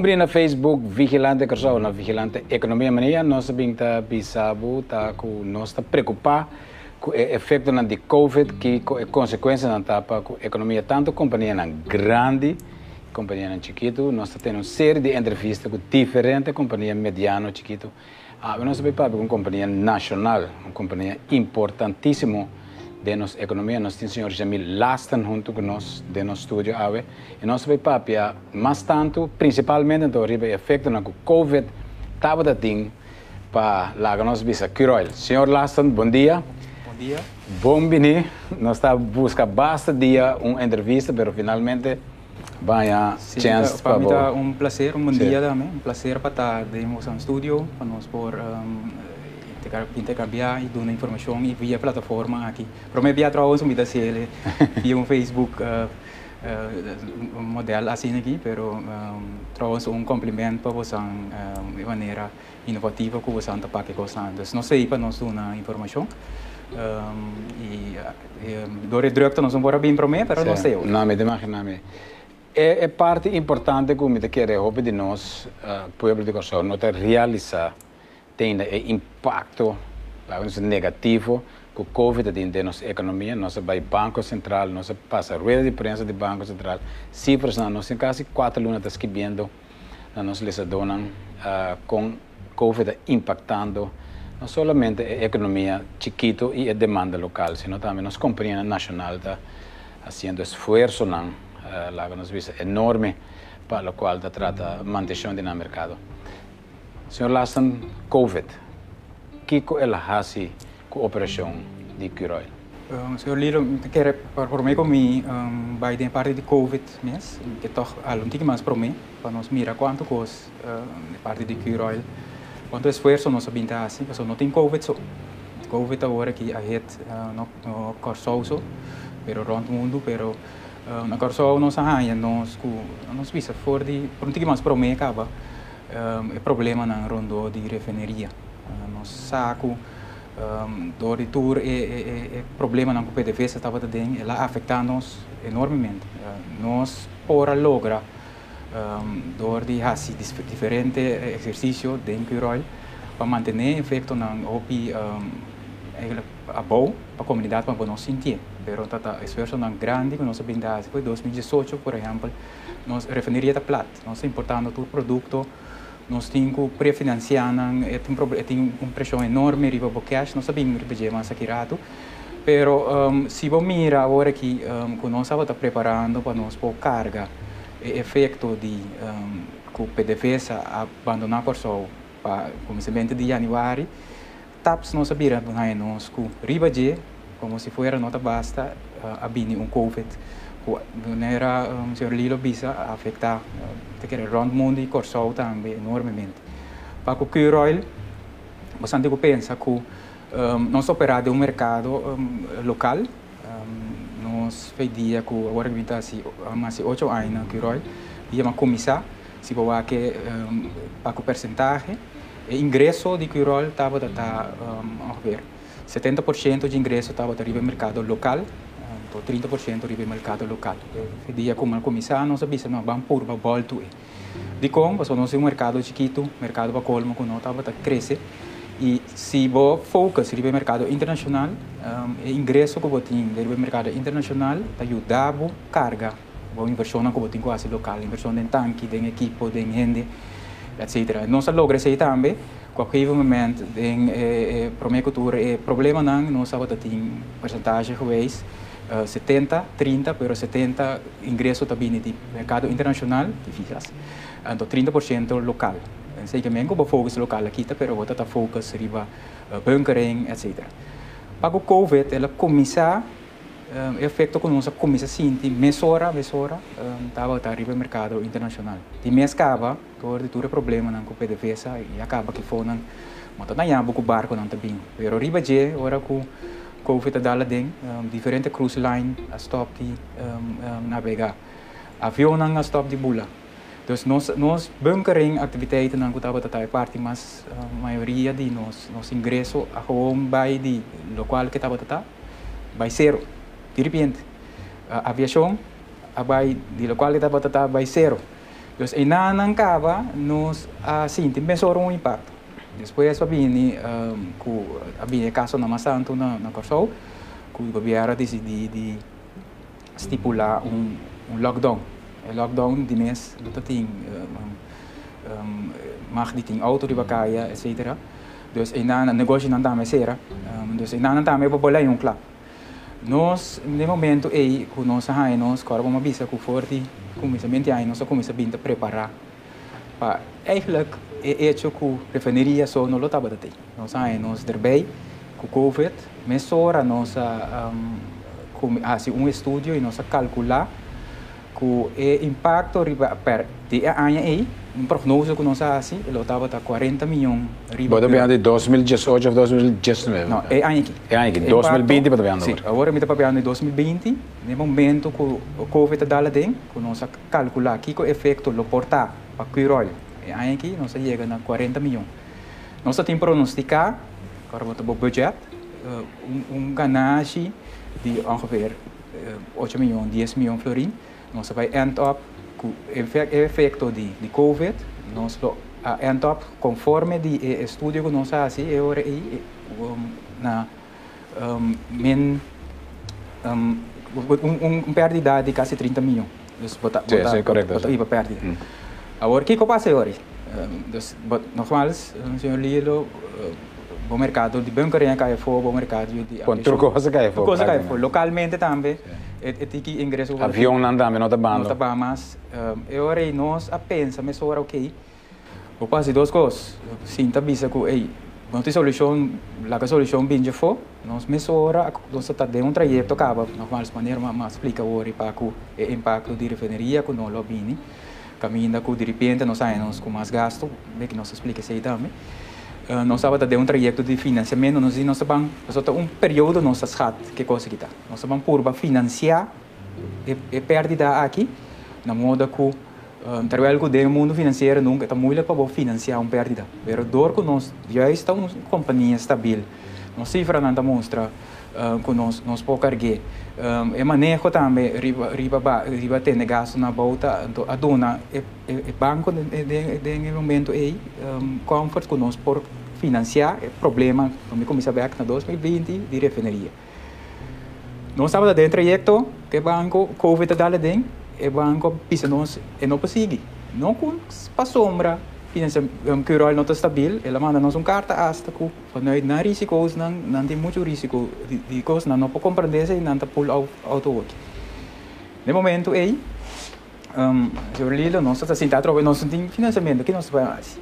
Bom na Facebook Vigilante Corsão, na Vigilante Economia Mania, nós sabemos que bisabo, tá com nós está preocupado com o efeito de Covid, que com consequências na tapa com economia tanto companhia na grande, companhia na chiquito, nós temos uma série de entrevistas com diferentes companhias mediano, chiquito. Ah, nós que uma companhia nacional, uma companhia importantíssima de nossa economia. Nós temos o senhor Jamil Lastan junto com nós, de nosso estúdio AVE. E nós vamos papia, mas tanto, principalmente, então, o efeito na Covid, estava da ting para lá que nós visa Kiroil. Senhor Lastan, bom dia. Bom dia. Bom venir. Nós estamos buscando bastante dia uma entrevista, mas finalmente vai a chance para mim é um prazer, um bom dia também, um prazer para estar no estúdio, para nós por um, intercambiar e dar informação e via plataforma aqui. Para mim, via trabalho me dá ele via um Facebook uh, uh, um modelo assim aqui, pero um, trouxe um complemento para você um, de maneira inovativa que você está para que você Não sei para nós dar informação. Um, e, e door het drukte nós vamos bem para mim, pero não sei. Não me imagino é, é parte importante que me quer roupa de nós, uh, povo de Corsão, não realizar tem impacto negativo que o Covid tem na nossa economia, nossa vai Banco Central, nossa passa rueda de prensa do Banco Central, cifras na nossa quase quatro lunas está escrevendo na nossa lisadona uh, com Covid impactando não somente a economia chiquito e a demanda local, sino também nossa companhia nacional está fazendo esforço nos visa enorme para o qual está trata manutenção do mercado. Senhor Laston, COVID. Kiko el hasi com a operação de Curoil? Um, senhor Lilo, quer por mim comigo um, vai ter parte de COVID mesmo, que toch algo que mais para mim, para nós mirar quanto um, de parte de Curoil, quanto esforço nós sabemos assim, porque não tem COVID só. COVID agora que a gente uh, no, no corso so, pero rond mundo, pero na corso nós arranha, nós nós visa for de, por um mais para mim acaba um, problema na rondo de refineria. Uh, no saco, um, do de tour é, é, é, problema na PDVSA estava também, ela afeta nos enormemente. Uh, nós por logra um, dor de hasi diferente exercício do rol para manter efeito na opi um, a bom para a comunidade para não sentir. Pero tata esforço não grande que nós brindas foi 2018, por exemplo, nós refineria da plata, nós importando todo produto nós temos pré-financiando, é tem uma pressão enorme riba o cash, nós sabemos que é mais aqui rato, pero um, se você mira agora que um, que nós estamos preparando para nós pôr carga, e efeito de um, que o PDVSA abandonar por só para começamento de janeiro, taps nós sabemos que nós que riba como se fosse nota basta, uh, abini um COVID, era um, senhor Lilo bisa afetar uh, te rond mundo e Corsol também enormemente. Para o Curoil, bastante que pensa que um, nós operamos um mercado um, local, um, nós fez dia que agora que está assim, mais oito anos na Curoil, e uma comissão, se for que um, para o percentagem, o ingresso de Curoil estava tá, um, a ver, 70% de ingresso estava no mercado local, 30% ribe mercado local. Dia como a comissão não sabia não vamos por uma volta de como você não um mercado chiquito, mercado para colmo que não estava crescer e se você foca no mercado internacional, um, ingresso que você tem no mercado internacional ajuda a carga, a inversão que você tem quase local, inversão em tanque, em equipo, em gente, etc. Não se logra isso também, qualquer momento, em eh, eh, promecultura, eh, problema não, não sabe tem percentagem 70, 30, però 70 ingreso también de mercado internacional, de fijas, 30% local. Zeker mengo focus lokale kita, pero wat dat focus riba uh, eh, bunkering, et cetera. Pago COVID, ela comisa eh, um, efeito com nossa comisa sinti mesora, mesora, um, eh, tava tá riba mercado internacional. Ti mescava, tor de tura problema nan ko PDVSA e acaba que fonan, mas tá na yambo barco nan tabin. Pero riba je ora ku COVID-19 ding. Um, differente cruise line uh, stop die um, um, naar Bega. Avion uh, stop die boela. Dus nos, nos bunkering activiteiten dan kutaba tatai parti mas uh, maioria di nos nos ingresso a gewoon bij di local que taba tata by zero. De repente uh, aviação a by di local que taba tata by zero. Dus enanang kaba nos uh, sinti mesoro un impacto. Depois a bini um, ku a bini caso na masanto na na Corsol, ku o governo decidi de estipular um, um lockdown. O lockdown de mês do tem um, um, mag die ting auto di bakaya etc. Dus em na negócio não dá mais será. Um, dus em não dá mais para um club. Nós, no momento, aí, com nossa rainha, nós, agora vamos avisar com forte, começamento aí, nós começamos a preparar. Para, eigenlijk, é hecho que a refineria só não estava daí. Nós aí, nós erbij, com Covid, mas ora nós, um, assim, um estudo e nós calcular que o impacto per de ano aí, um prognose que nós assim, ele estava a 40 milhões. Pode ver de 2018 ou 2019? Não, é ano aqui. É ano aqui, 2020 pode ver Sim, agora me está falando de 2020, no momento que o Covid está lá dentro, que nós calcular que o efeito lo portar para Quirol, é ano aqui, nós chega a 40 milhões. Nós temos pronosticar, agora vou o budget, um, um ganagem de ongeveer 8 miljoen, 10 miljoen florin. Nós vai end up com efeito de, de Covid, nós end up conforme de eh, estudo que nós fazemos aí na um, min um, um, um perda de quase 30 milhões. Dus bota, sí, bota, sí, correcto. Bota, bota perda. Mm. Agora, o que que passa agora? Um, dus, but, nogmaals, senhor Lilo, uh, o mercado de bancaria cai fora, o mercado de... Quanto coisa cai fora? Coisa cai fora. Localmente também. e que ingresso avião não anda não tá bando não tá bando mas eu orei nós a pensa mas ora ok o passe duas coisas sim tá bisa com ei não tem solução lá que a solução bem de for nós mas ora nós tá de um trajeto acaba normal de maneira mas explica ora para o impacto de refineria com não lobini caminha com de repente nós saímos com mais gasto bem que nós explica isso aí também Uh, nós estávamos de um trajeto de financiamento, nós nós vamos, nós um período nós schat que coisa que tá. Nós vamos por financiar e, e perda aqui, na moda que uh, trabalho com o mundo financeiro nunca está muito para financiar uma perda. Mas dor que nós já estamos uma companhia estável, nós cifra não mostra uh, que nós nós pode carregar. Um, e manejo também riba riba riba tem gasto na volta então a dona e, e, e banco de, de, de, de momento aí um, comfort conosco por financiar o problema, como começou a ver na 2020, de refineria. Nós estávamos dentro do projeto que o banco Covid está dentro, e o banco pisa nós e não consegue. Não com a sombra, financiamento que o não está estável, ela manda nós uma carta hasta que nós não riscos, não, não tem muito risco de, de coisas, não, não pode compreender se não está pull auto aqui. No momento aí, um, se eu lido, nós estamos sentados, nós não temos financiamento, que nós fazemos?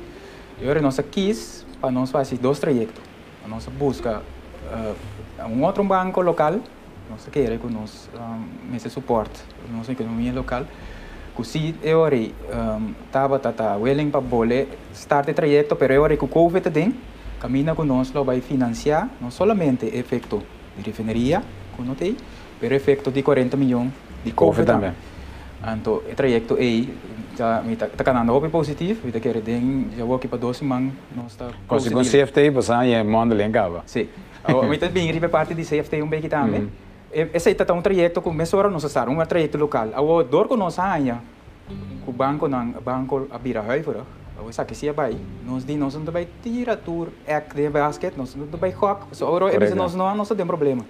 Agora nós quis para nós fazer dois trajetos. A nossa busca uh, um outro banco local, nós queremos que nós um, esse suporte, nossa economia local, que se eu ori estava tata willing para bole start o trajeto, pero eu ori que o Covid tem, caminha conosco vai financiar não somente efeito de refineria, que não tem, pero efeito de 40 milhões de Covid também. Então, o trajeto aí já me tá canando hope positivo, vida que den já vou aqui para 12 man, nós está Consegue com CFT, você é manda lengava. Sim. Me tá bem ribe parte de CFT um pouco também. Esse está um trajeto com mesora nós estar um trajeto local. O dor com nós ainda, o banco não, banco abira huiveren. O sa kisia bai. Nós di nós não vai tira tour ek de basket, nós não vai rock. So oro é nós não nós tem problema.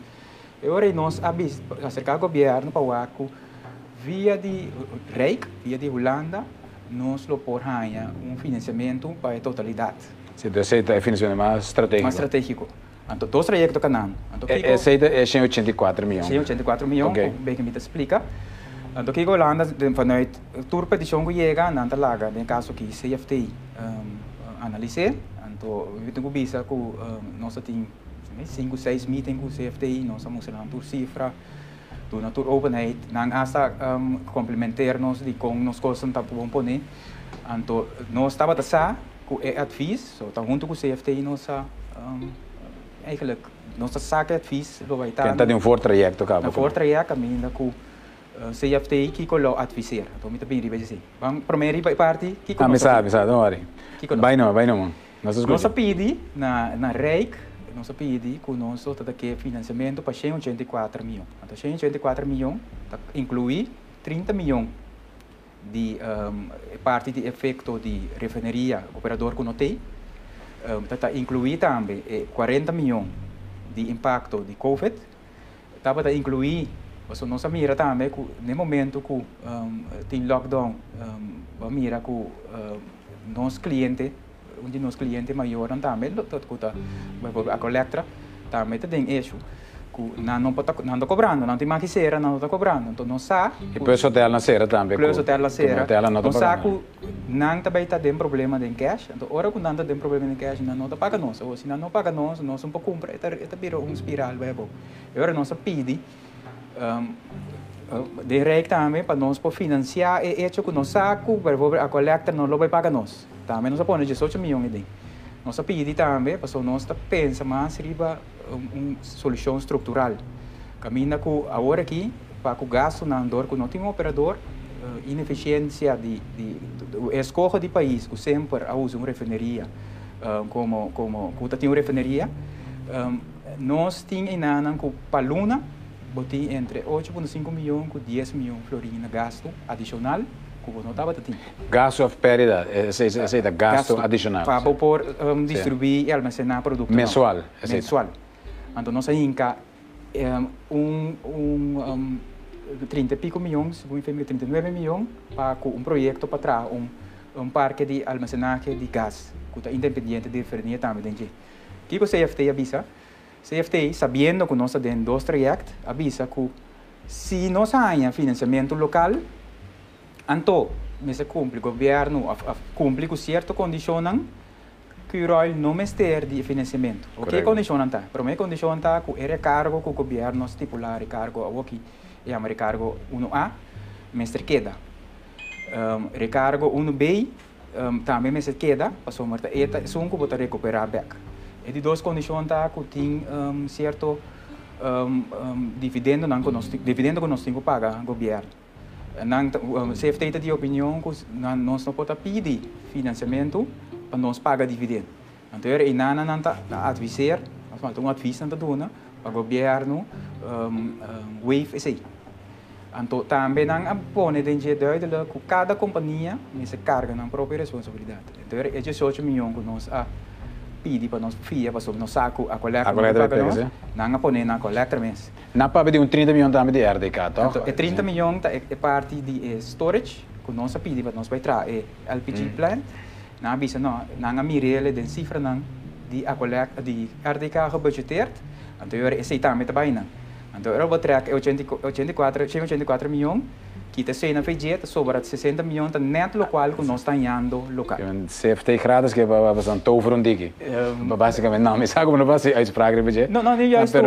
Eu orei nós abis acercar o governo para o via de Rijk, via de Holanda, nós lo por um financiamento para a totalidade. Sim, esse é financiamento mais estratégico. Mais estratégico. Então, dois projetos que não. Esse é 184 milhões. 184 milhões, okay. bem que me explica. Então, que a Holanda, vanuit de chongo chega, não laga, no caso que CFT um, analisar. Então, eu tenho vista que um, nós temos 5, 6 meetings com CFTI, nós estamos usando cifra, do natur openheid nang asa um, complementar-nos de com nos coisas tá bom pone anto nós estava a sa com é advies so tá junto com o CFT nós um, eigenlijk nós saca advies lo vai estar tenta de um for trajecto cá um for trajecto caminho com uh, CFT que colo advisar então me também riba assim vamos primeiro parte que ah sabe sabe não worry não vai não nós nós pedi na na REIC nós pedi que nós está aqui financiamento para 184 milhões. Então, 184 milhões inclui 30 milhões de um, parte de efeito de refineria operador que notei um, está incluir também 40 milhões de impacto de Covid. Estava a incluir não se mira também que no momento que um, tem lockdown um, mira que um, nossos clientes um de nossos clientes maiores também a coleta também tem eixo não não pode não está cobrando não tem maquicera não está cobrando então não sabe e depois hotel na cera também depois hotel na cera não sabe não também está problema de cash. Então hora que não está tem problema de cash não está paga nós ou se não não paga nós nós pouco compra está virou um espiral bebo e agora nós pede um, direct também para nós para financiar e hecho que nós saco para a coleta não vai pagar nós também nós põe 18 milhões de nós pede também para nós pensa mais riba uma solução estrutural. Caminha com agora aqui para o gasto na andor que não tem um operador uh, ineficiência de, de, de, de escolha de país que sempre usa uma refinaria uh, como como que tem uma refinaria um, nós temos com paluna boti entre 8,5 milhões e 10 milhões de florina gasto adicional que não estava tendo. Gasto of pérdida, esse, esse, esse gasto, gasto adicional. Para por um, distribuir e almacenar produtos. Mensual. Mensual. Então, nós ainda um, um, um 30 e pico milhões, 39 milhões, para um projeto para trás, um, um parque de armazenagem de gás, que está independente de diferença também. O que o CFT avisa? CFT, sabendo que nós temos dois projetos, avisa que se nós temos financiamento local, então, se cumpre o governo, cumpre com certas condições, que o não ter de financiamento. O que condição está? Para mim, condição está que era cargo que o governo estipular cargo aqui é o cargo 1A, mestre queda. Um, recargo 1B, um, também mestre queda, passou marta eta, são que vou recuperar back. E de duas condições está que tem um, certo um, um, dividendo não que nós dividendo que nós temos que pagar governo. Não, um, CFT tem opinião que nós não podemos pedir financiamento para nós pagar dividendo. Então, e nana nanta advisar, nós falamos um adviso nanta dona para o governo um, um, wave esse. Então, também não põe dentro de que cada companhia se carga na própria responsabilidade. Então, é 18 milhões que nós a pedir para nós fia para sobre nós saco a coleta a coleta de não na coleta mesmo. Na para pedir um 30 milhões também de RDK, tá? Então, é 30 milhões é parte de storage que nós a pedir para nós vai trazer LPG hum. plant na bisa no nanga mirele den cifra nang di acolec di RDK gebudgeteerd então eu aceitar meta baina. Então eu vou track 84 84 milhões está sendo feito sobre 60 milhões de net local que nós estamos indo local. CFT gratis que vai fazer um tover um digi. Basicamente não, me sabe como não vai ser uitspraak de Não, não, nem já estou.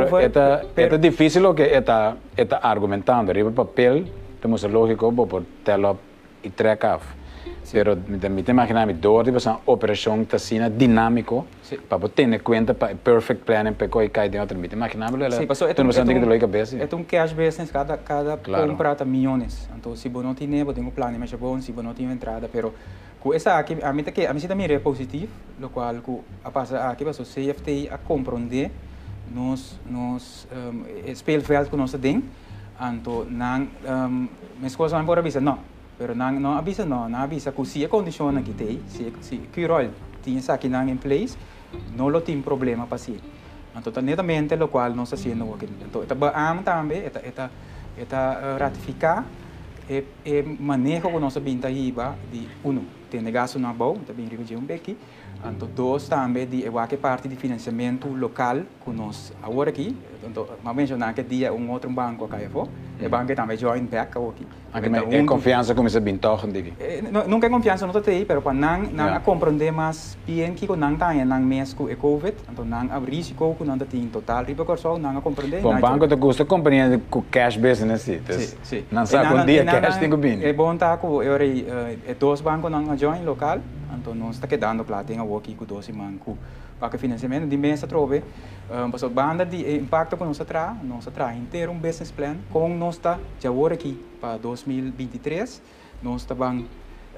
Pero é difícil que está está argumentando, riba papel, temos lógico por telo e track off. Pero me te imaginas, door die was een operatie te zien, dinamico, para tener cuenta, para perfect planning, para que cai dentro. Me te imaginas, ¿verdad? Sí, pasó, tú no sabes que lo que ves. É um cash business, cada, cada claro. compra tá milhões. Então, se você não tem, tem um plano, mas é bom, se você não tem entrada, pero com essa aqui, a mim que a mim também é positivo, o qual a passa aqui passou CFT a compreender nos nos um, speelveld que nós temos, então não, um, mas coisas podem dizer não pero não não avisa não não avisa que se a condição que tem se se que rol tinha essa aqui em place não lo tem problema para si então netamente lo qual nós fazendo aqui então está bem também está está está ratificar e, e manejo que nós binta hiba de uno tem gasto na boa também revisão um aqui então dois também de qualquer parte de financiamento local que nós agora aqui então mas mencionar que dia um outro banco aqui e banco também join back aqui Anche então, é confiança se bintoch digi. Nunca é confiança não tem, pero para não não a compreender mais bem que não tem não mês com covid, então não há risco que não tem total corso não a compreender. Bom banco te custa compreender com cash business sim. Sim, sim. Não sabe um dia cash tem que vir. É bom tá com eu é dois bancos não join local, então não está quedando plata em a aqui com dois bancos para financiamento de mesa trove um, a banda de impacto que nós traz nós traz inteiro um business plan com nós está já agora aqui para 2023 nós bem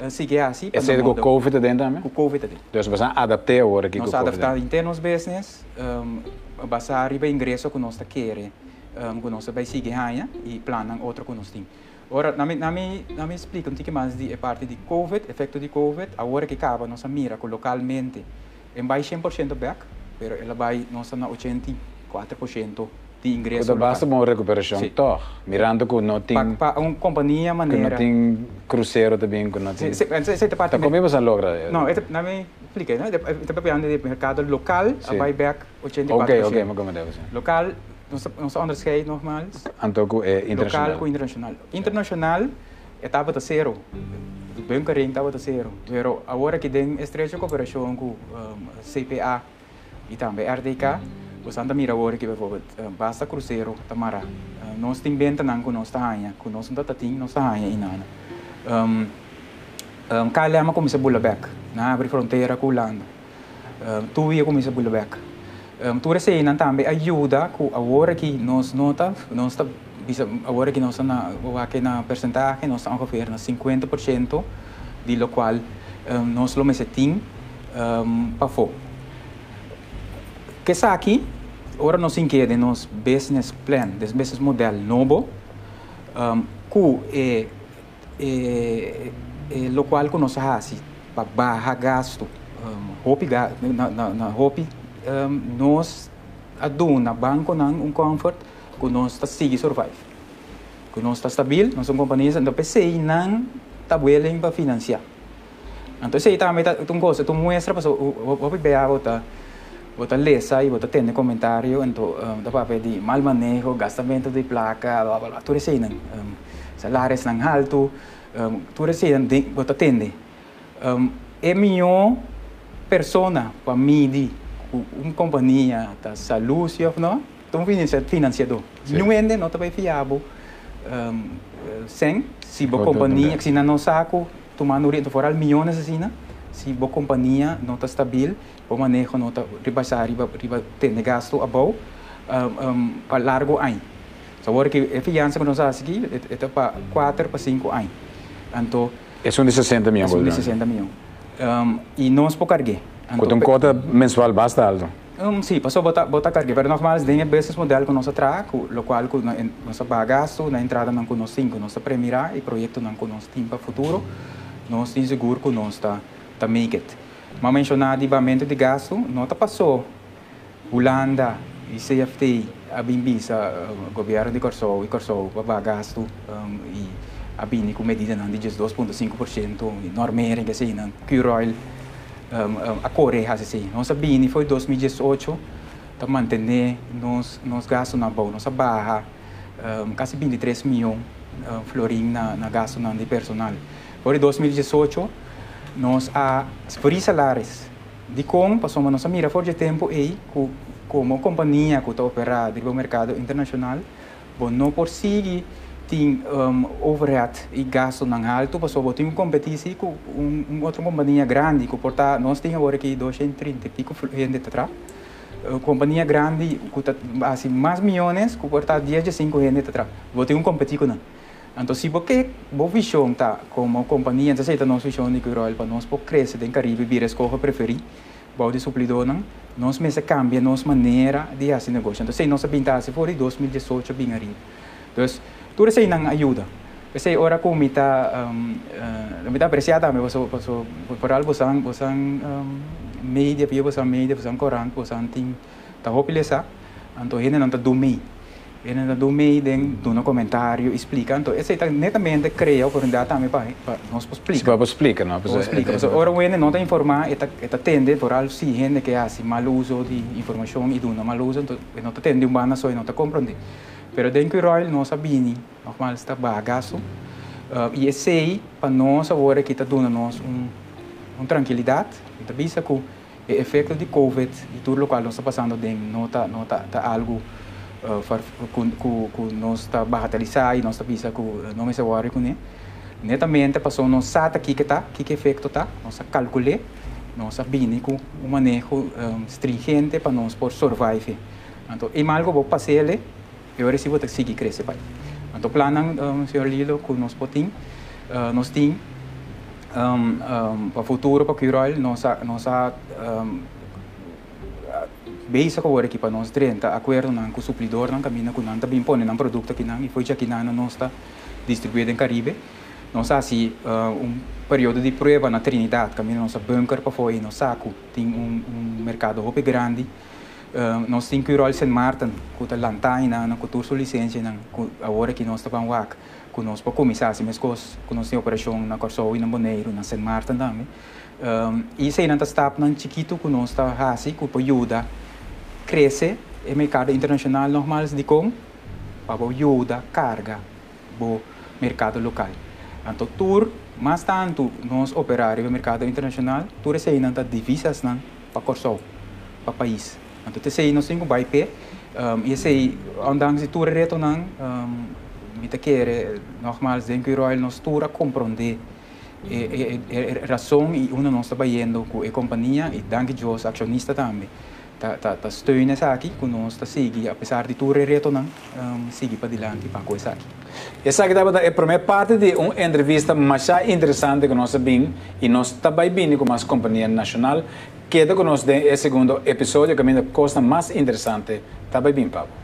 uh, seguir assim é com o covid dentro também com o covid dentro. Então você adaptar agora aqui nós adaptar internos business um, basar riba ingresso que nós querer um, que nós vai seguir aí e planar outro que nós temos Ora, na me, na me, na me explica um pouquinho mais de a parte de COVID, efeito de COVID, agora que acaba, nossa mira localmente, em vai 100% back, pero ela vai nossa na 84% de ingresso Quando basta uma recuperação, Sim. toch. Mirando que não tem, Pa, pa, uma companhia que maneira... não tem cruzeiro também, que não tem... se, se, se, parte como você logra? Não, na me explica, né? Está pegando de mercado local, Sim. vai back 84%. Ok, ok, mas como deve ser. Local, nogmaals, Então, é internacional. local internacional. Internacional, etapa de zero. Bem carinho, etapa de zero. Pero agora que tem estrecha cooperação com um, CPA e também RDK, você anda mira agora que, uh, basta cruzeiro, tamara. Nós tem benta não com nós tahanha, com nós não tating, nós tahanha inana. Um, um, Kalema começa a bula back, na abre fronteira com Holanda. Um, tu ia começa a bula back. Um, tu recém também ajuda com agora que nós nota, nós bisa agora que nós na aqui na percentagem nós estamos ongeveer na 50% de lo qual um, nós lo mesetim um, para fo. Que está aqui, agora nós inquede nos business plan, des business model novo, um, que é, é, é lo qual que nós fazemos para barra gasto, um, na, na, na um, nós aduna banco nang um comfort que nós está seguir survive. Que nós está stabil, nós somos companhias, então pensei nang tabuelen para financiar. Então, aí também tá um coisa, tu mostra para o o ver a outra outra lesa e outra tem comentário, então um, dá para pedir mal manejo, gastamento de placa, blá blá blá, tudo isso aí, um, salários não alto, tudo isso aí, outra tende. É melhor persona para medir uma companhia da saúde, não? Então, financiador. Sim. Não é, não está bem fiável. Um, sem, se Pode companhia, se não saco, tomando oriento fora milhões assim, né? se boa companhia não está estável, o manejo não está rebaixar, riba, riba ter gasto a bom, um, um, para largo. So, agora que a fiança que nós fazemos aqui, é para 4 para 5 anos. Então, É um de 60 mil. é sobre 60 milhões. Um, e nós por cargue. Quando um cota mensual basta alto. Um, sim, passou a botar, botar carga, mas normalmente tem business model que nós atraco, o qual que nós bagasto na entrada não que nós cinco, nós primeira e projeto não que nós tem para futuro, nós tem seguro que nós está tá make it. Mas mencionar de pagamento de gasto, nós tá passou Holanda e CFT, a Bimbisa, o governo de Corsol e Corsol, para gasto um, e a Bini com medida não de 2.5%, e Normeering assim, não, Curoil, um, um, a Coreia assim. Nossa Bini foi 2018, para manter nos nos gastos na boa, nossa barra, um, quase 23 mil um, florim na, na gasto na de personal. Por 2018, nós a por salários de como passou a nossa mira for de tempo e co- como companhia que está operando no mercado internacional, não por seguir tem um, overhead e gasto não alto, a ter uma competição com um, uma outra companhia grande que porta nós temos agora aqui 230 e pico gente atrás. Uh, companhia grande que tá assim mais milhões que porta 10 de 5 gente atrás. Vou ter com não. Então, se você boa visão tá como companhia, então aceita nossa visão de que para nós pode crescer em Caribe, vir a escolha preferir, bom de suplidor não, nós mesmo cambia nossa maneira de fazer negócio. Então, se nossa pintar se for em 2018 bem arriba. Então, isso aí não ajuda. Kasi ora ko mita um, uh, mita apreciada me paso paso por algo bosan bosan um, media pio bosan media bosan koran bosan ting ta hopilesa anto hene não ta dumi hene ta dumi den do no comentário explica então esse tá netamente cria oportunidade também para para nós explica para explicar, não? Vou explicar. So, ora o não está informar, está está tende por algo se gente que hace mal uso de informação e do mal uso, então não tende um bana só e não está compreende. Pero dentro do Royal nós sabemos, normal está bagaço. Uh, e esse aí para nós agora que está dando nós um um tranquilidade, está vista que o efeito de Covid e tudo o qual nós está passando dentro não está não está tá algo uh, com, com, com nós está bagatalizar e nós está que uh, não é se worry com ele netamente passou nós sabe aqui que tá, que que efeito tá, nós calculei, nós sabemos com um manejo um, stringente para nós por survive. Então, e algo vou passar ele, eu recebo que seguir crescer pai. Então, planam, um, senhor Lilo, que nós podemos, uh, nós temos um, um, para o futuro, para o Kirol, nós nós um, base ko ora para nós 30 acordo nan com o suplidor nan caminho com nan também põe nan produto que nan e foi já que nan nós está distribuído em Caribe. Nós assim uh, um período de prova na Trinidad, caminho nossa bunker para fora, no saco, tem um, um mercado muito grande. Nós temos que ir ao St. Martin, com a lantaina, na cultura sua licença, agora que nós estamos lá, com nós para começar, assim, mas com nós temos operação na Corsou e na Boneiro, na St. Martin também. Um, e se não está na chiquito com nós está assim, com ajuda cresce o mercado internacional normal de com para ajuda carga o mercado local. Então, tur, mas tanto nós operar no mercado internacional, se não está divisas para Corsou, para o país. Então, se nós temos um IP, um, e se andang se tur reto não, um, me quer normal, que Royal nós tur a compreender é, é, é, razão e uma nós trabalhando com a companhia e danke Deus acionista também tá tá tá steunando aqui com nós tá seguir apesar de tudo retornar um, seguir para diante para coisa aqui essa aqui é a primeira parte de uma entrevista mais interessante que nós bem e nós também bem com as companhia nacional queda conosco no segundo episódio que é a coisa mais interessante também bem Pablo